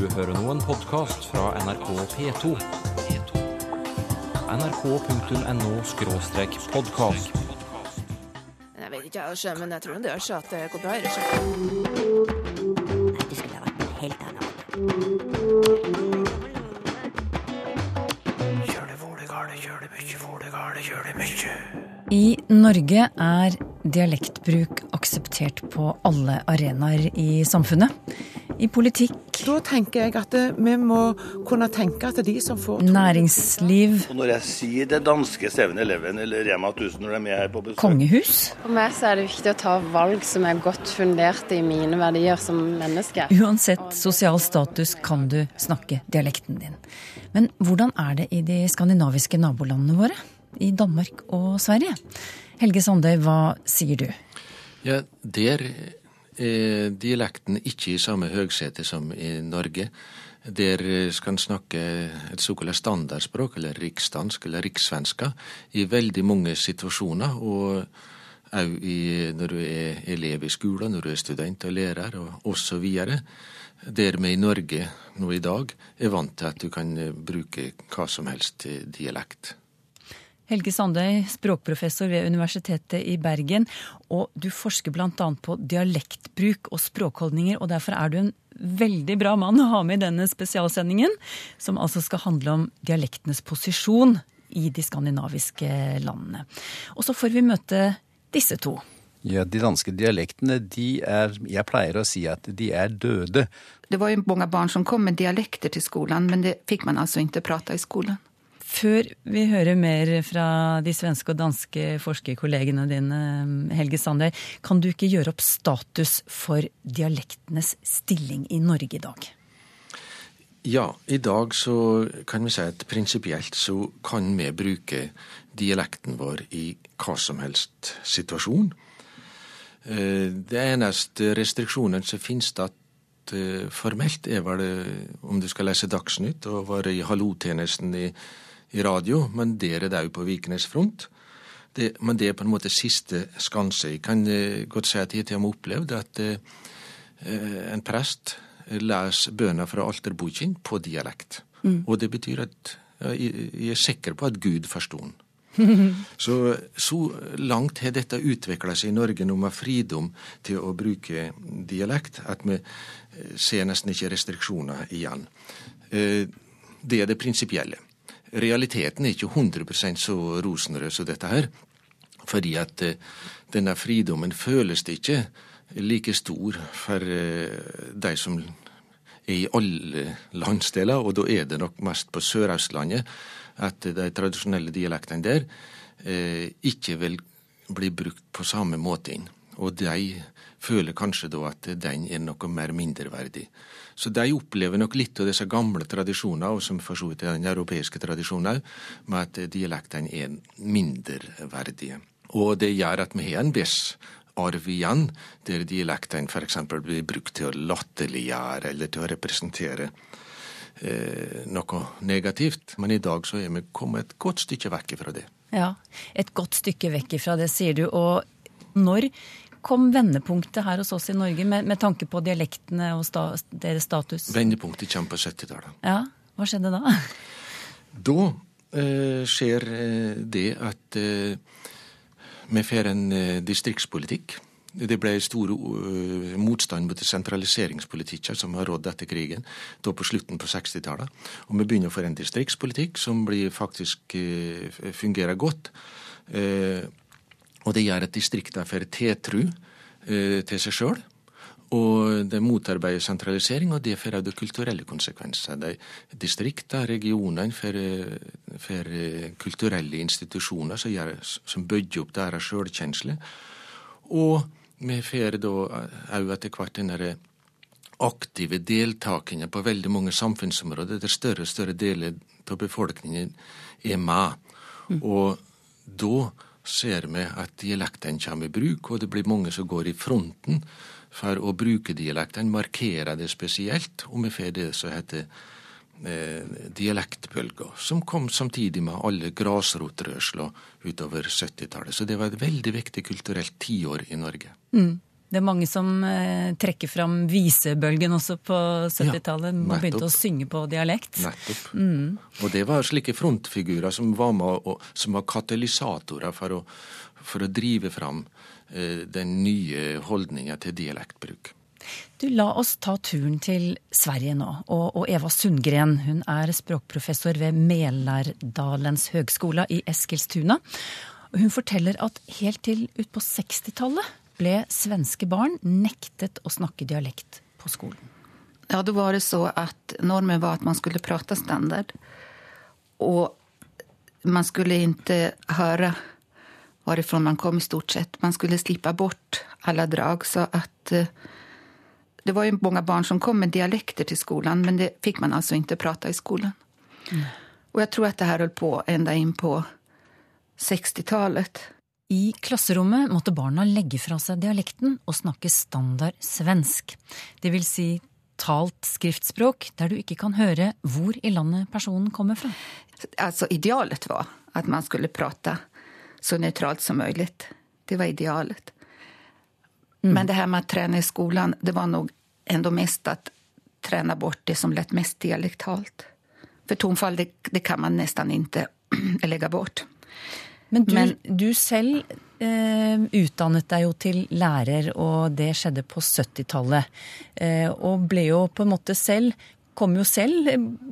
Du hører nå en podkast fra NRK P2. nrk.no-podkast. Jeg vet ikke, jeg, men jeg tror det gjør seg at det går bra. Ikke? Det skulle ha vært noe helt annet. I Norge er dialektbruk akseptert på alle arenaer i samfunnet. I politikk, Da tenker jeg at eh, vi må kunne tenke at de som får næringsliv, Og når jeg sier det danske 7-Eleven eller Rema 1000 når de er med her på besøk kongehus For meg så er det viktig å ta valg som er godt fundert i mine verdier som menneske. Uansett sosial status kan du snakke dialekten din. Men hvordan er det i de skandinaviske nabolandene våre? I Danmark og Sverige? Helge Sandøy, hva sier du? Ja, Der er dialekten ikke i samme høgsete som i Norge. Der skal en snakke et såkalt standardspråk, eller riksdansk eller rikssvenska, i veldig mange situasjoner. Og òg når du er elev i skolen, når du er student og lærer, og osv. Der vi i Norge nå i dag er vant til at du kan bruke hva som helst dialekt. Helge Sandøy, språkprofessor ved Universitetet i Bergen. Og du forsker bl.a. på dialektbruk og språkholdninger, og derfor er du en veldig bra mann å ha med i denne spesialsendingen, som altså skal handle om dialektenes posisjon i de skandinaviske landene. Og så får vi møte disse to. Ja, De danske dialektene, de er Jeg pleier å si at de er døde. Det var jo mange barn som kom med dialekter til skolen, men det fikk man altså ikke prate i skolen. Før vi hører mer fra de svenske og danske forskerkollegene dine, Helge Sandøy, kan du ikke gjøre opp status for dialektenes stilling i Norge i dag? Ja, i dag så kan vi si at prinsipielt så kan vi bruke dialekten vår i hva som helst situasjon. Eh, Det eneste restriksjonen som finnes at eh, formelt er vel om du skal lese Dagsnytt og være i hallotjenesten i, i radio, men der er det òg på Vikenes front. Det, men det er på en måte siste skanse. Jeg kan eh, godt si at jeg til og med opplevd at eh, en prest leser bønner fra alterboken på dialekt. Og det betyr at jeg, er sikker på at Gud forsto den. Så, så langt har dette utvikla seg i Norge nå med fridom til å bruke dialekt, at vi eh, ser nesten ikke restriksjoner igjen. Eh, Det er det prinsipielle. Realiteten er ikke 100% så rosenrød som dette her. Fordi at eh, denne fridommen føles det ikke like stor for eh, de som er i alle landsdeler, og da er det nok mest på Sør-Østlandet at de tradisjonelle dialektene der eh, ikke vil bli brukt på samme måte. Og de føler kanskje da at den er noe mer mindreverdig. Så de opplever nok litt av disse gamle tradisjoner, og som for så vidt er den europeiske tradisjonen òg, med at dialektene er mindreverdige. Og det gjør at vi har en viss arv igjen, der dialektene f.eks. blir brukt til å latterliggjøre eller til å representere eh, noe negativt. Men i dag så er vi kommet et godt stykke vekk fra det. Ja, et godt stykke vekk ifra det, sier du. Og når kom vendepunktet her hos oss i Norge med, med tanke på dialektene og sta, deres status? Vendepunktet kommer på 70-tallet. Ja, hva skjedde da? Da eh, skjer eh, det at eh, vi får en eh, distriktspolitikk. Det ble stor uh, motstand mot sentraliseringspolitikken som har rådd etter krigen, da på slutten på 60-tallet. Og vi begynner å få en distriktspolitikk som blir faktisk uh, fungerer godt. Uh, og det gjør at distriktene får tiltro til seg sjøl. Og det motarbeider sentralisering, og det får også kulturelle konsekvenser. De distriktene, regionene, får kulturelle institusjoner som, gjør, som bygger opp deres sjølkjensle. Og vi får da òg etter hvert den derre aktive deltakende på veldig mange samfunnsområder, der større og større deler av befolkningen er med. Og da ser vi at dialektene kommer i bruk, og det blir mange som går i fronten for å bruke dialektene, markere det spesielt, og vi får det som heter eh, dialektbølger, som kom samtidig med alle grasrotrørsla utover 70-tallet. Så det var et veldig viktig kulturelt tiår i Norge. Mm. Det er mange som eh, trekker fram visebølgen også på 70-tallet. Man begynte å synge på dialekt. Nettopp. Og det var slike frontfigurer som var og som var katalysatorer for å, for å drive fram eh, den nye holdninga til dialektbruk. Du, La oss ta turen til Sverige nå. Og, og Eva Sundgren hun er språkprofessor ved Mälardalens høgskola i Eskilstuna. Hun forteller at helt til utpå 60-tallet ble svenske barn nektet å snakke dialekt på skolen. Ja, da var det så at normen var at man skulle prate standard. Og man skulle ikke høre varifrån man kom i stort sett. Man skulle slippe bort alle drag. Så att eh, det var jo mange barn som kom med dialekter til skolen, men det fikk man altså ikke prate i skolen. Mm. Og jeg tror at det her holdt på enda inn på 60-talet. I klasserommet måtte barna legge fra seg dialekten og snakke standard svensk. Det vil si talt skriftspråk der du ikke kan høre hvor i landet personen kommer fra. Altså, idealet var at man skulle prate så nøytralt som mulig. Det var idealet. Men det her med å trene i skolen, det var nok enda mest å trene bort det som lät mest dialektalt. For tonfall, det, det kan man nesten ikke legge bort. Men du, Men- du selv eh, utdannet deg jo til lærer, og det skjedde på 70-tallet. Eh, og ble jo på en måte selv Kom jo selv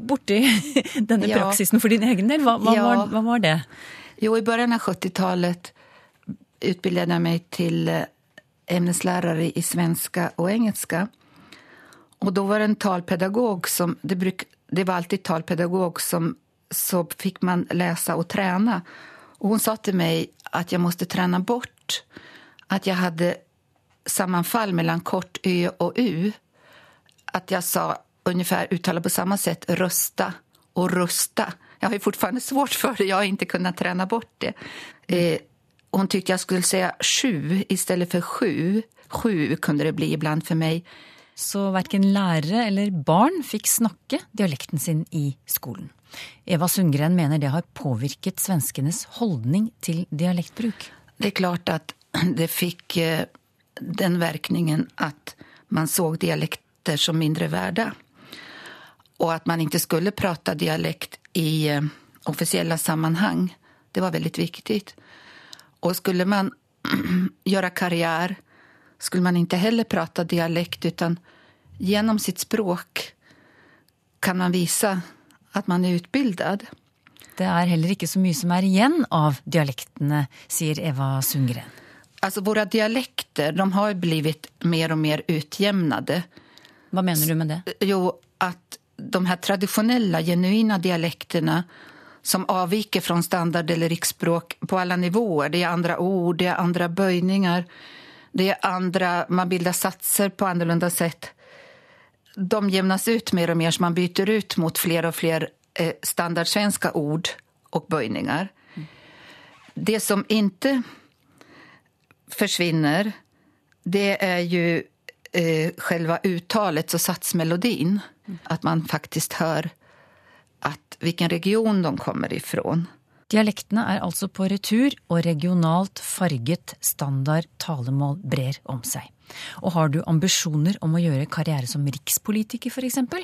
borti denne Ja. praksisen for din egen del. Hva, hva, Ja. var, hva var det? Jo, i begynnelsen av 70-talet utbildade jag mig till eh, ämneslärare i svenska og engelska. Og da var det en talpedagog som, det, bruk, det var alltid talpedagog som så fikk man läsa og träna. Och hon sa till mig att jag måste träna bort att jag hade sammanfall mellan kort ö och u. Att jag sa ungefär uttala på samma sätt rösta och rusta. Jag har ju fortfarande svårt för det, jag har inte kunnat träna bort det. Eh, hon tyckte jag skulle säga sju istället för sju. Sju kunde det bli ibland för mig. Så verken lærere eller barn fikk snakke dialekten sin i skolen. Eva Sundgren mener det har påvirket svenskenes holdning til dialektbruk. Det er klart at det fick eh, den verkningen at man så dialekter som mindre verda. Og at man ikke skulle prate dialekt i offisielle sammenheng. Det var veldig viktig. Og skulle man gjøre karriär skulle man inte heller prata dialekt utan genom sitt språk kan man visa att man är utbildad. Det er heller ikke så mye som er igjen av dialektene, sier Eva Sundgren. Alltså våra dialekter de har ju blivit mer och mer utjämnade. Hva mener du med det? Jo, att de här traditionella, genuina dialekterna som avviker från standard eller riksspråk på alla nivåer. Det är andra ord, det är andra böjningar, det är andra, man bildar satser på annorlunda sätt. De jämnas ut mer och mer så man byter ut mot fler och fler eh, standardsvenska ord och böjningar. Det som inte försvinner, det är ju eh, själva uttalet och satsmelodin. Att man faktiskt hör att vilken region de kommer ifrån. Dialektene er altså på retur, og regionalt farget standard talemål brer om seg. Og har du ambisjoner om å gjøre karriere som rikspolitiker f.eks., da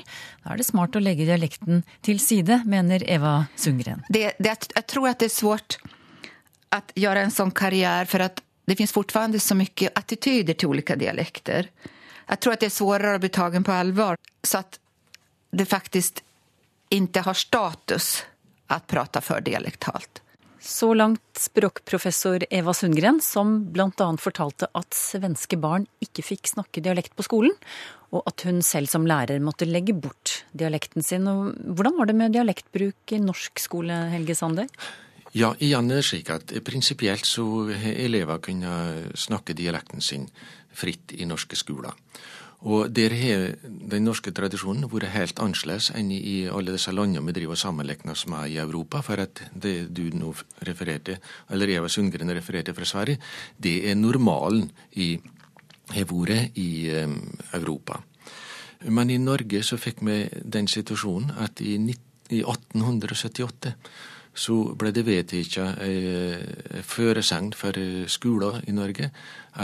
er det smart å legge dialekten til side, mener Eva Sundgren. Jag tror at det er svårt å gjøre en sånn karriere, for det finnes fortfarande så mye attityder til olika dialekter. Jeg tror at det er svårare å bli tagen på alvor, så at det faktisk ikke har status att prata för dialektalt. Så langt språkprofessor Eva Sundgren, som bl.a. fortalte at svenske barn ikke fikk snakke dialekt på skolen, og at hun selv som lærer måtte legge bort dialekten sin. Og hvordan var det med dialektbruk i norsk skole, Helge Sander? Ja, igjen er det slik at prinsipielt så elever kunne snakke dialekten sin fritt i norske skoler. Og der har den norske tradisjonen vært helt annerledes enn i alle disse landene vi driver sammenligner oss med i Europa. For at det du nå refererte, eller Eva Sundgren refererte fra Sverige, det er normalen i har vært i eh, Europa. Men i Norge så fikk vi den situasjonen at i 1878 så ble det vedtatt ei føresegn for skoler i Norge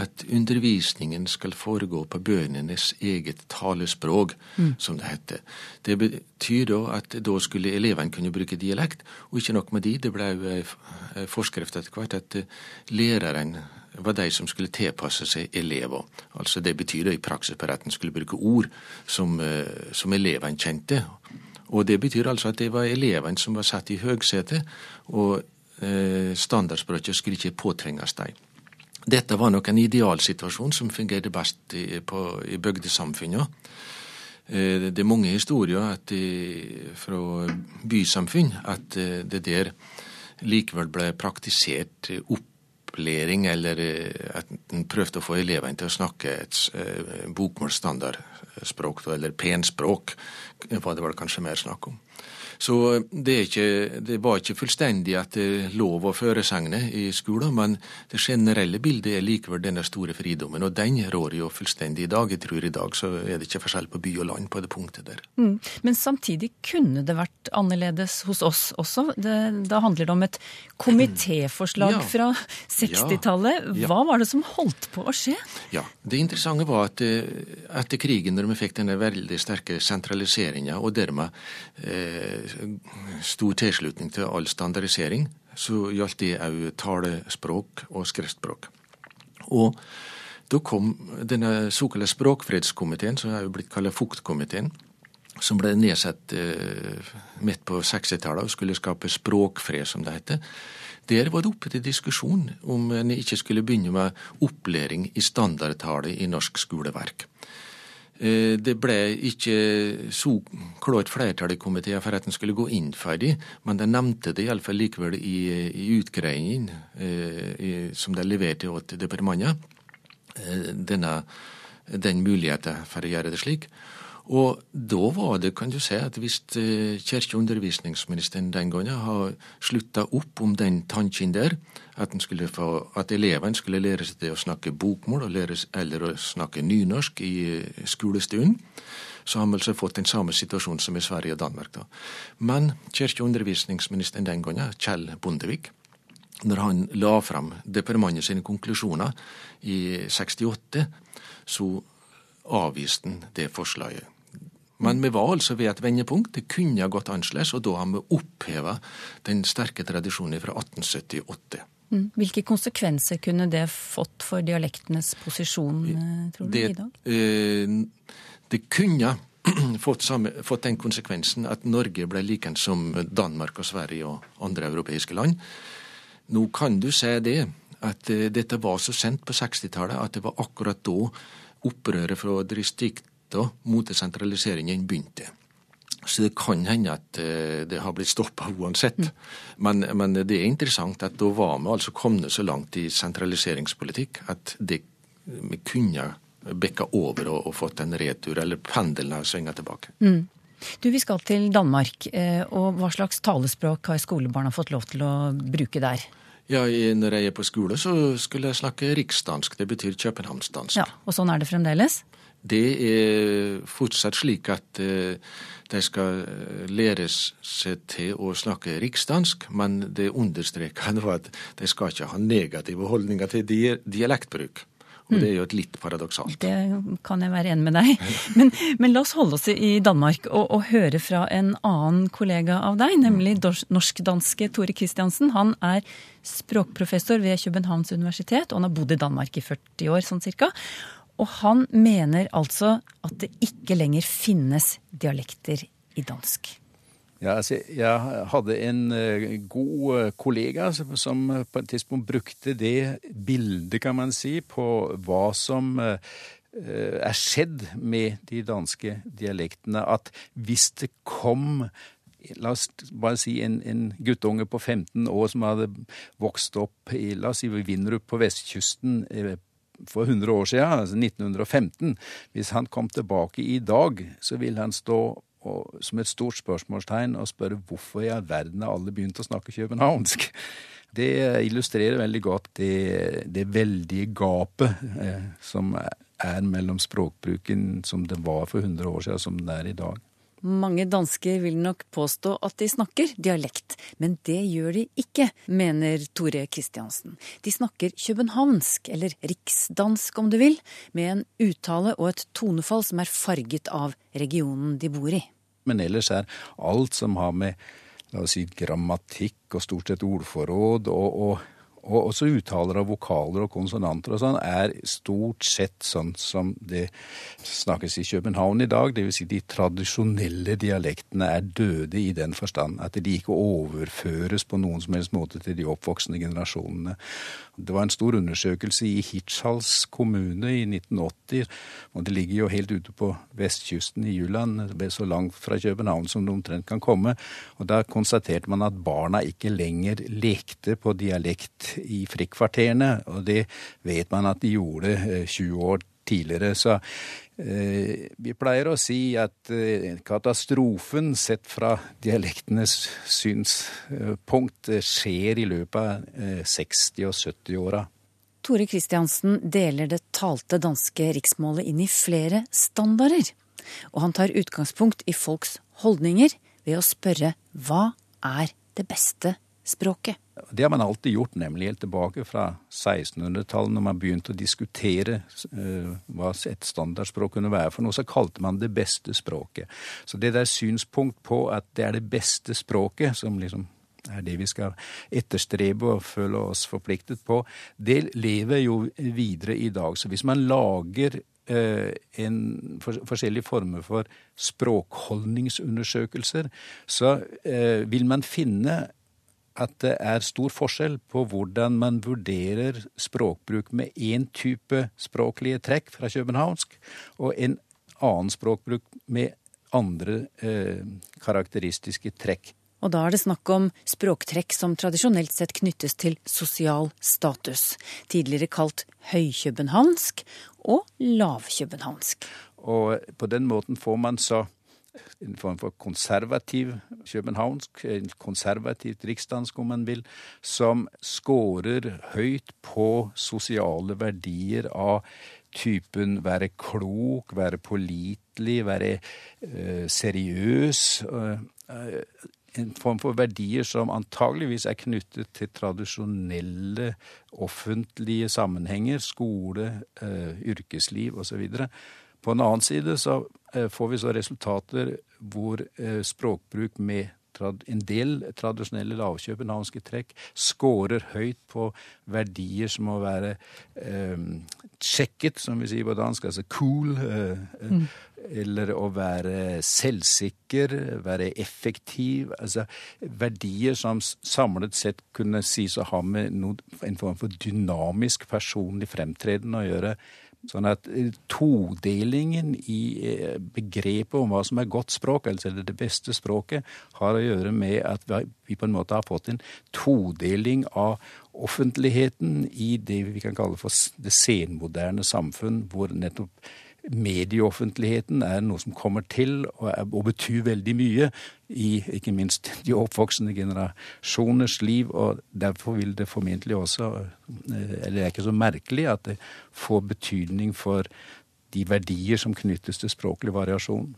at undervisningen skal foregå på bøndenes eget talespråk, mm. som det heter. Det betyr da at da skulle elevene kunne bruke dialekt, og ikke nok med de, det ble ei forskrift etter hvert at læreren var de som skulle tilpasse seg elever. Altså Det betyr da i praksis på at en skulle bruke ord som, som elevene kjente. Og det betyr altså at det var elevene som var satt i høgsetet, og eh, standardspråket skulle ikke påtrenges dem. Dette var nok en idealsituasjon som fungerte best i, på, i bygdesamfunnet. Eh, det er mange historier at, fra bysamfunn at eh, det der likevel ble praktisert opplæring, eller eh, at en prøvde å få elevene til å snakke et bokmålsstandardspråk, eller penspråk, var det vel kanskje mer snakk om. Så det, ikke, det, var ikke fullstendig at det lov å føresegner i skolen, men det generelle bildet er likevel denne store fridommen, og den rår jo fullstendig i dag. Jeg tror i dag så er det ikke forskjell på by og land på det punktet der. Mm. Men samtidig kunne det vært annerledes hos oss også. Det, da handler det om et komitéforslag ja. fra 60-tallet. Hva var det som holdt på å skje? Ja, Det interessante var at eh, etter krigen, når vi fikk denne veldig sterke sentraliseringa, og dermed eh, stor tilslutning til all standardisering, så gjaldt det òg talespråk og skriftspråk. Og da kom denne såkalte språkfredskomiteen, som er jo blitt kalt Fuktkomiteen, som ble nedsatt eh, midt på 60-tallet og skulle skape språkfred, som det heter. Der var det oppe til diskusjon om en ikke skulle begynne med opplæring i standardtale i norsk skoleverk. Eh, det ble ikke så klart flertall i komiteen for at en skulle gå inn for det, men de nevnte det iallfall likevel i, i utgreiingen eh, som de leverte til departementet, eh, denne, den muligheten for å gjøre det slik. Og da var det, kan du si, at hvis eh, kirke- og den gangen har slutta opp om den tanken der, at, få, at elevene skulle lære seg til å snakke bokmål lære, eller å snakke nynorsk i eh, skolestunden, så har vi altså fått den samme situasjonen som i Sverige og Danmark. da. Men kirke- og den gangen, Kjell Bondevik, når han la fram departementet sine konklusjoner i 68, så avviste han det forslaget. Men vi var altså ved et vendepunkt. Det kunne ha gått annerledes, og da har vi oppheva den sterke tradisjonen fra 1878. Mm. Hvilke konsekvenser kunne det fått for dialektenes posisjon, eh, tror du, det, i dag? Eh, det kunne fått, samme, fått, den konsekvensen at Norge ble likens som Danmark og Sverige og andre europeiske land. Nå kan du si det, at eh, dette var så sent på 60-tallet at det var akkurat da opprøret fra distrikta mot sentraliseringen begynte. Så det kan hende at eh, det har blitt stoppa uansett. Mm. Men, men, det er interessant at da var vi altså kommet så langt i sentraliseringspolitikk at det, vi kunne bekka over og, og, fått en retur, eller pendelen har svinga tilbake. Mm. Du, Vi skal til Danmark, eh, og hva slags talespråk har skolebarna fått lov til å bruke der? Ja, Når jeg er på skole, så skulle jeg snakke riksdansk. Det betyr københavnsdansk. Ja, Og sånn er det fremdeles? Det er fortsatt slik at eh, de skal eh, læres seg til å snakke riksdansk, men det understreker at de skal ikke ha negative holdninger til dialektbruk. Og det er jo et litt paradoksalt. Det kan jeg være enig med deg. Men, men, la oss holde oss i Danmark og, og, høre fra en annen kollega av deg, nemlig norsk-danske Tore Kristiansen. Han er språkprofessor ved Københavns universitet, og han har bodd i Danmark i 40 år sånn cirka. Og han mener altså at det ikke lenger finnes dialekter i dansk. Ja, altså, jeg hadde en uh, god uh, kollega som, som uh, på et tidspunkt brukte det bildet, kan man si, på hva som er skjedd med de danske dialektene. At hvis det kom La oss bare si en, en guttunge på 15 år som hadde vokst opp i la oss si Vinderup på vestkysten for 100 år siden, altså 1915. Hvis han kom tilbake i dag, så ville han stå og, som et stort spørsmålstegn og spørre hvorfor i all verden har alle begynt å snakke københavnsk. Det illustrerer veldig godt det, det veldige gapet eh, som er mellom språkbruken som det var for 100 år siden, som det er i dag. Mange dansker vil nok påstå at de snakker dialekt, men det gjør de ikke, mener Tore Kristiansen. De snakker københavnsk, eller riksdansk om du vil, med en uttale og et tonefall som er farget av regionen de bor i. Men ellers er alt som har med la oss si, grammatikk og stort sett ordforråd og, og og også uttaler av vokaler og konsonanter og sånn er stort sett sånn som det snakkes i København i dag. Vil si de tradisjonelle dialektene er døde i den forstand at de ikke overføres på noen som helst måte til de oppvoksende generasjonene. Det var en stor undersøkelse i Hirtshals kommune i 1980, og det ligger jo helt ute på vestkysten i Jylland, så langt fra København som det omtrent kan komme. Og da konstaterte man at barna ikke lenger lekte på dialekt i frikvarterene, og det vet man at de gjorde 20 eh, år tidligere. Så eh, vi pleier å si at eh, katastrofen sett fra dialektenes synspunkt eh, skjer i løpet av eh, 60- og 70-åra. Tore Kristiansen deler det talte danske riksmålet inn i flere standarder. Og han tar utgangspunkt i folks holdninger ved å spørre hva er det beste språket? Det har man alltid gjort, nemlig helt tilbake fra 1600-tallet, når man begynte å diskutere uh, hva et standardspråk kunne være for noe, så kalte man det beste språket. Så det der synspunkt på at det er det beste språket, som liksom er det vi skal etterstrebe og føle oss forpliktet på, det lever jo videre i dag. Så hvis man lager uh, en for, forskjellige former for språkholdningsundersøkelser, så uh, vil man finne at det er stor forskjell på hvordan man vurderer språkbruk med én type språklige trekk fra københavnsk, og en annen språkbruk med andre eh, karakteristiske trekk. Og da er det snakk om språktrekk som tradisjonelt sett knyttes til sosial status, tidligere kalt høykøbenhavnsk og lavkøbenhavnsk. Og på den måten får man så en form for konservativ københavnsk, en konservativt riksdansk om man vil, som scorer høyt på sosiale verdier av typen være klok, være pålitelig, være uh, seriøs. Uh, en form for verdier som antageligvis er knyttet til tradisjonelle offentlige sammenhenger, skole, uh, yrkesliv osv. På en annen side så Eh, får vi så resultater hvor eh, språkbruk med en del tradisjonelle lavkjøpenhavnske trekk scorer høyt på verdier som å være eh, sjekket, som vi sier på dansk, altså cool. Eh, mm. Eller å være selvsikker, være effektiv. Altså verdier som samlet sett kunne sies å ha med noe, en form for dynamisk personlig fremtreden å gjøre. Sånn at eh, todelingen i eh, begrepet om hva som er godt språk, altså det beste språket, har å gjøre med at vi på en måte har fått en todeling av offentligheten i det vi kan kalle for det senmoderne samfunn, hvor nettopp medieoffentligheten er noe som kommer til og, er, og, betyr veldig mye i ikke minst de oppvoksende generasjoners liv. og Derfor vil det formentlig også, eh, eller det er ikke så merkelig, at det får betydning for de verdier som knyttes til språklig variasjon.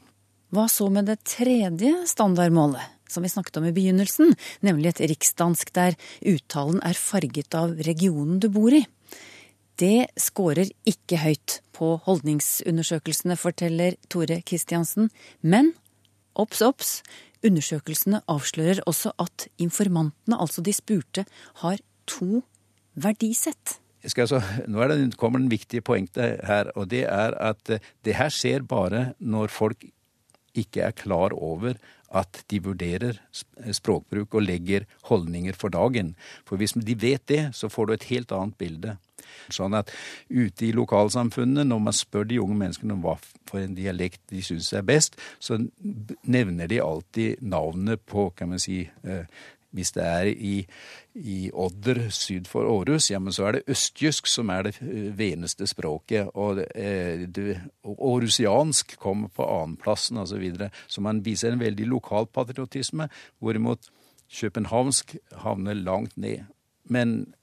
Hva så med det tredje standardmålet, som vi snakket om i begynnelsen, nemlig et riksdansk der uttalen er farget av regionen du bor i? Det scorer ikke høyt på holdningsundersøkelsene, forteller Tore Kristiansen. Men obs, obs, undersøkelsene avslører også at informantene, altså de spurte, har to verdisett. Altså, nå det, kommer den viktige poenget her, og det er at eh, det her skjer bare når folk ikke er klar over at de vurderer språkbruk og legger holdninger for dagen. For hvis de vet det, så får du et helt annet bilde. Sånn at ute i lokalsamfunnet, når man spør de unge menneskene om hva for en dialekt de syns er best, så nevner de alltid navnet på, kan man si, eh, hvis det er i, i, Odder syd for Århus, ja, men så er det østjysk som er det eh, veneste språket. Og eh, århusiansk kommer på annenplassen osv. Så, videre. så man viser en veldig lokal patriotisme, hvorimot københavnsk havner langt ned. Men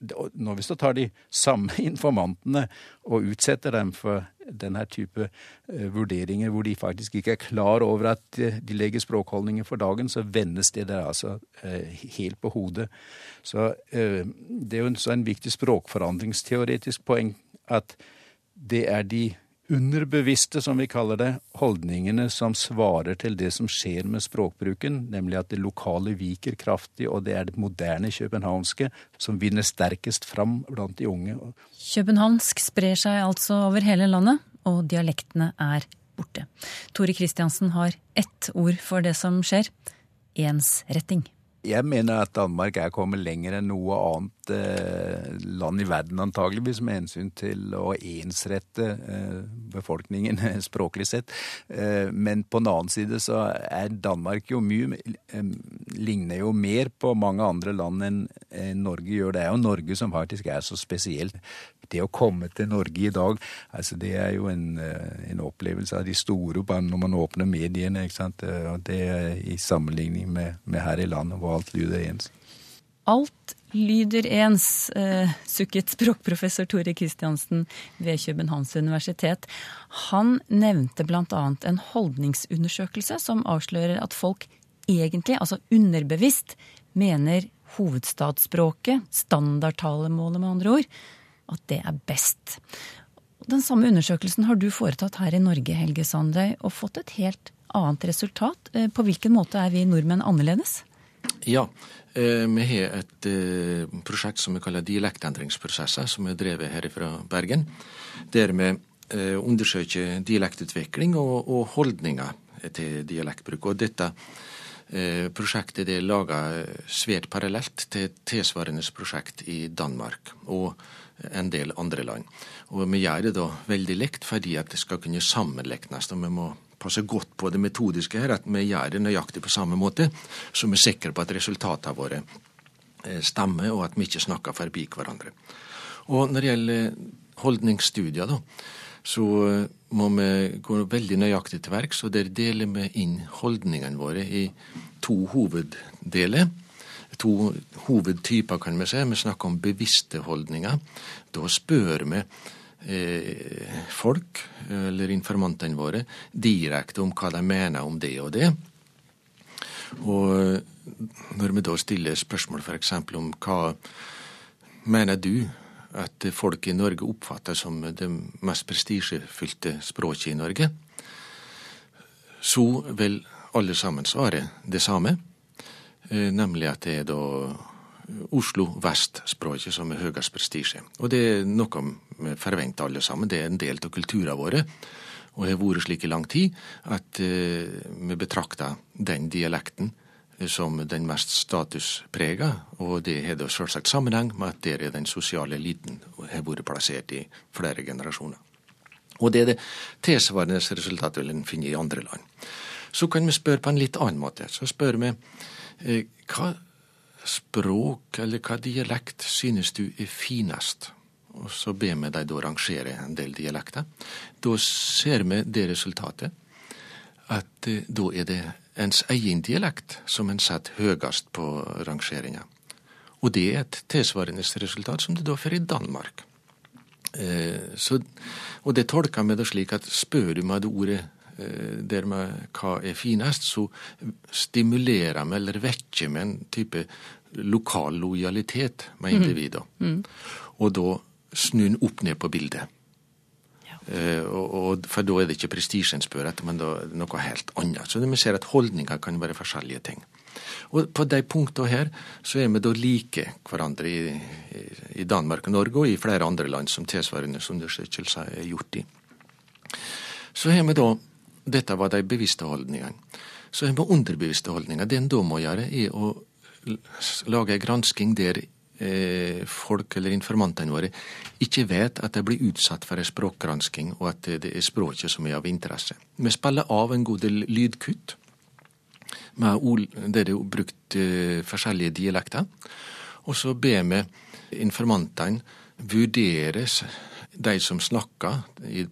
når vi så tar de samme informantene og utsetter dem for denne type eh, vurderinger hvor de faktisk ikke er klar over at eh, de legger språkholdninger for dagen, så vendes det der altså eh, helt på hodet. Så det er jo en viktig språkforandringsteoretisk poeng at det er de underbevisste, som vi kaller det, holdningene som svarer til det som skjer med språkbruken, nemlig at det lokale viker kraftig, og det er det moderne københavnske som vinner sterkest fram blant de unge. Københavnsk sprer seg altså over hele landet, og dialektene er borte. Tore Kristiansen har ett ord for det som skjer ensretting. Jeg mener at Danmark er kommet lenger enn noe annet eh, land i verden antageligvis med hensyn til å ensrette eh, befolkningen språklig sett. Eh, men på den annen side så er Danmark jo mye Ligner jo mer på mange andre land enn Norge gjør. Det er jo Norge som faktisk er så spesielt det å komme til Norge i dag, altså det er jo en, eh, en opplevelse av de store bare når man åpner mediene. ikke sant? Eh, det er I sammenligning med, med, her i landet, hvor alt lyder ens. Alt lyder ens, eh, sukket språkprofessor Tore Kristiansen ved Københavns universitet. Han nevnte bl.a. en holdningsundersøkelse som avslører at folk egentlig, altså underbevisst, mener hovedstadsspråket, standardtalemålet med andre ord, at det er best. Den samme undersøkelsen har du foretatt her i Norge, Helge Sandøy, og fått et helt annet resultat. Eh, på hvilken måte er vi nordmenn annerledes? Ja, eh, vi har et eh, prosjekt som vi kaller dialektendringsprosesser, som er drevet her fra Bergen. Der vi undersøker dialektutvikling og, holdninger til dialektbruk. Og dette prosjektet det er laga svært parallelt til tilsvarende prosjekt i Danmark. Og en del andre land. Og vi gjør det da veldig likt fordi at det skal kunne sammenliknes. og vi må passe godt på det metodiske her, at vi gjør det nøyaktig på samme måte, så vi er sikre på at resultatene våre eh, stemmer, og at vi ikke snakker forbi hverandre. Og når det gjelder holdningsstudier, da, så eh, må vi gå veldig nøyaktig til verks, og der deler vi inn holdningene våre i to hoveddeler to hovedtyper, kan vi si. Vi snakker om bevisste holdninger. Da spør vi eh, folk, eller informantene våre, direkte om hva de mener om det og det. Og når vi da stiller spørsmål f.eks. om hva mener du at folk i Norge oppfatter som det mest prestisjefylte språket i Norge, så vil alle sammen svare det samme. Eh, nemlig at det er da Oslo vest-språket som er høyest prestisje. Og det er noe vi forventer alle sammen. Det er en del av kulturen vår. Og har vært slik i lang tid at vi betrakter den dialekten som den mest statusprega, og det har da selvsagt sammenheng med at der er den sosiale eliten har vært plassert i flere generasjoner. Og det er det tilsvarende resultatet vil en finne i andre land. Så kan vi spørre på en litt annen måte. Så spør vi Eh, hva språk eller hva dialekt synes du er finest? Og så ber vi dem da rangere en del dialekter. Da ser vi det resultatet at eh, da er det ens egen dialekt som en setter høyest på rangeringa. Og det er et tilsvarende resultat som det da får i Danmark. Eh, så, og det tolker vi da slik at spør du meg det ordet Eh, der med hva er finest, så stimulerer vi eller vekker vi en type lokal lojalitet med individet, individer. Mm. Mm. Og da snur en opp ned på bildet. Ja. Eh, og, og, for da er det ikke prestisje en spør etter, men da noe helt annet. Så vi ser at holdninger kan være forskjellige ting. Og på de punktene her så er vi da like hverandre i, i Danmark og Norge og i flere andre land som tilsvarende undersøkelser er gjort i. Så har vi da dette var de bevisste holdningene. Så jeg må underbevisste holdninger. Det en da må gjøre, er å lage en gransking der eh, folk eller informantene våre ikke vet at de blir utsatt for en språkgransking, og at det er språket som er av interesse. Vi spiller av en god del lydkutt med der det er brukt eh, forskjellige dialekter. Og så ber vi informantene vurderes de som snakker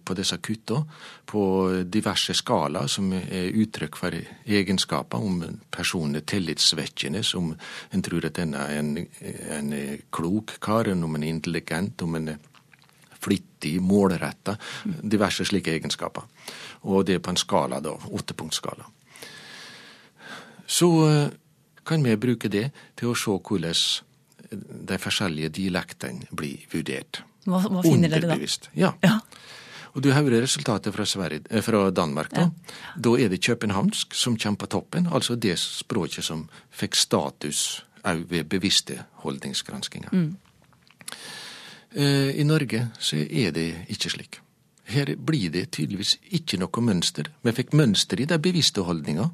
på disse kutta, på diverse skalaer som er uttrykk for egenskaper, om personen er tillitsvekkende, om en tror at en er en, en klok kar, om en er intelligent, om en er flittig, målretta, diverse slike egenskaper. Og det er på en skala, da, Åttepunktsskala. Så eh, kan vi bruke det til å se hvordan de forskjellige dialektene blir vurdert. Hva, hva finner dere da? Underbevisst. Ja. Ja. Og du hører resultatet fra, Sverige, eh, fra Danmark. Da Da er det københavnsk som kommer på toppen, altså det språket som fikk status òg ved bevisste holdningsgranskinger. Mm. I Norge så er det ikke slik. Her blir det tydeligvis ikke noe mønster. Vi fikk mønster i de bevisste holdninga.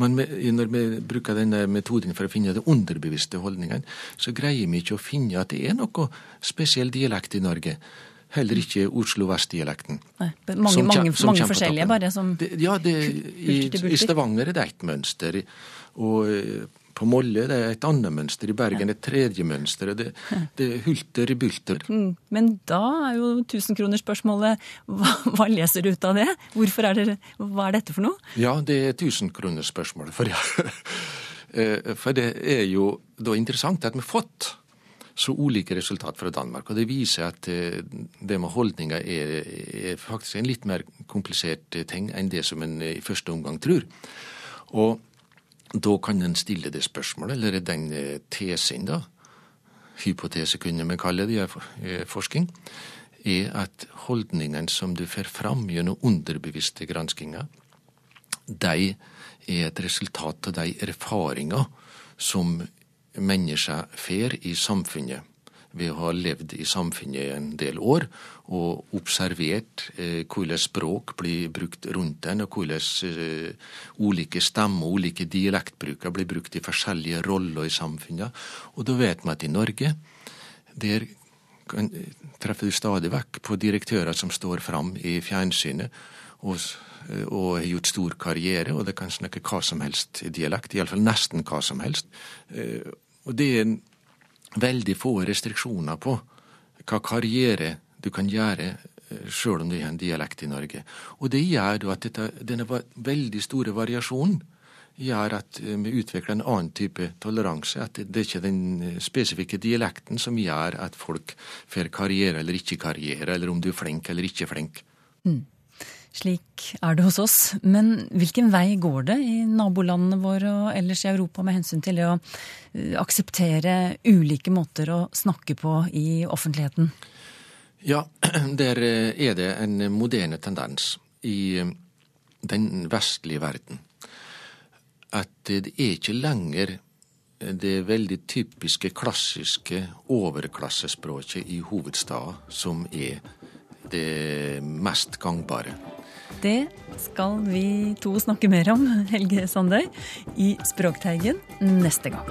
Men når vi bruker denne metoden for å finne de underbevisste holdningene, så greier vi ikke å finne at det er noe spesiell dialekt i Norge. Heller ikke Oslo vest-dialekten. Mange, Som mange, som mange forskjellige, bare som Det, ja, det, i, i Stavanger er det ett mønster. Og eh, på Molle det er et annet mønster. I Bergen et tredje mønster. Det, det er hulter i bulter. Mm, Men da er jo tusenkronersspørsmålet hva, hva leser du ut av det? Hvorfor er det, hva er dette for noe? Ja, det er tusenkronersspørsmålet. For, ja. Eh, for det er jo da interessant at vi har fått så ulike resultat fra Danmark. Og det viser at eh, det med holdninger er, er faktisk en litt mer komplisert eh, ting enn det som en i første omgang tror. Og da kan en stille det spørsmålet, eller den eh, tesen, da, hypotese kunne vi kalle det i forskning, er at holdningene som du får fram gjennom underbevisste granskinger, de er et resultat av de erfaringer som mennesker får i samfunnet ved å ha levd i samfunnet en del år og observert eh, hvordan språk blir brukt rundt en, og hvordan eh, ulike stemmer og ulike dialektbruker blir brukt i forskjellige roller i samfunnet. Og da vet vi at i Norge der kan, treffer du stadig vekk på direktører som står fram i fjernsynet og, og har gjort stor karriere, og det kan snakke hva som helst i dialekt, iallfall nesten hva som helst. Eh, Og det er veldig få restriksjoner på hva karriere du kan gjøre sjøl om du har en dialekt i Norge. Og det gjør at dette, denne veldig store variasjonen gjør at eh, vi utvikler en annen type toleranse. At det, ikke er den eh, spesifikke dialekten som gjør at folk får karriere eller ikke karriere, eller om du er flink eller ikke flink. Slik er det hos oss. Men hvilken vei går det i nabolandene våre og ellers i Europa med hensyn til å eh, akseptere ulike måter å snakke på i offentligheten? Ja, der eh, er det en moderne tendens i eh, den vestlige verden at det er ikke lenger det veldig typiske, klassiske overklassespråket i hovedstaden som er det mest gangbare. Det skal vi to snakke mer om, Helge Sandøy, i Språkteigen neste gang.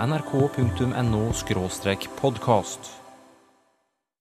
nrk.no podkast.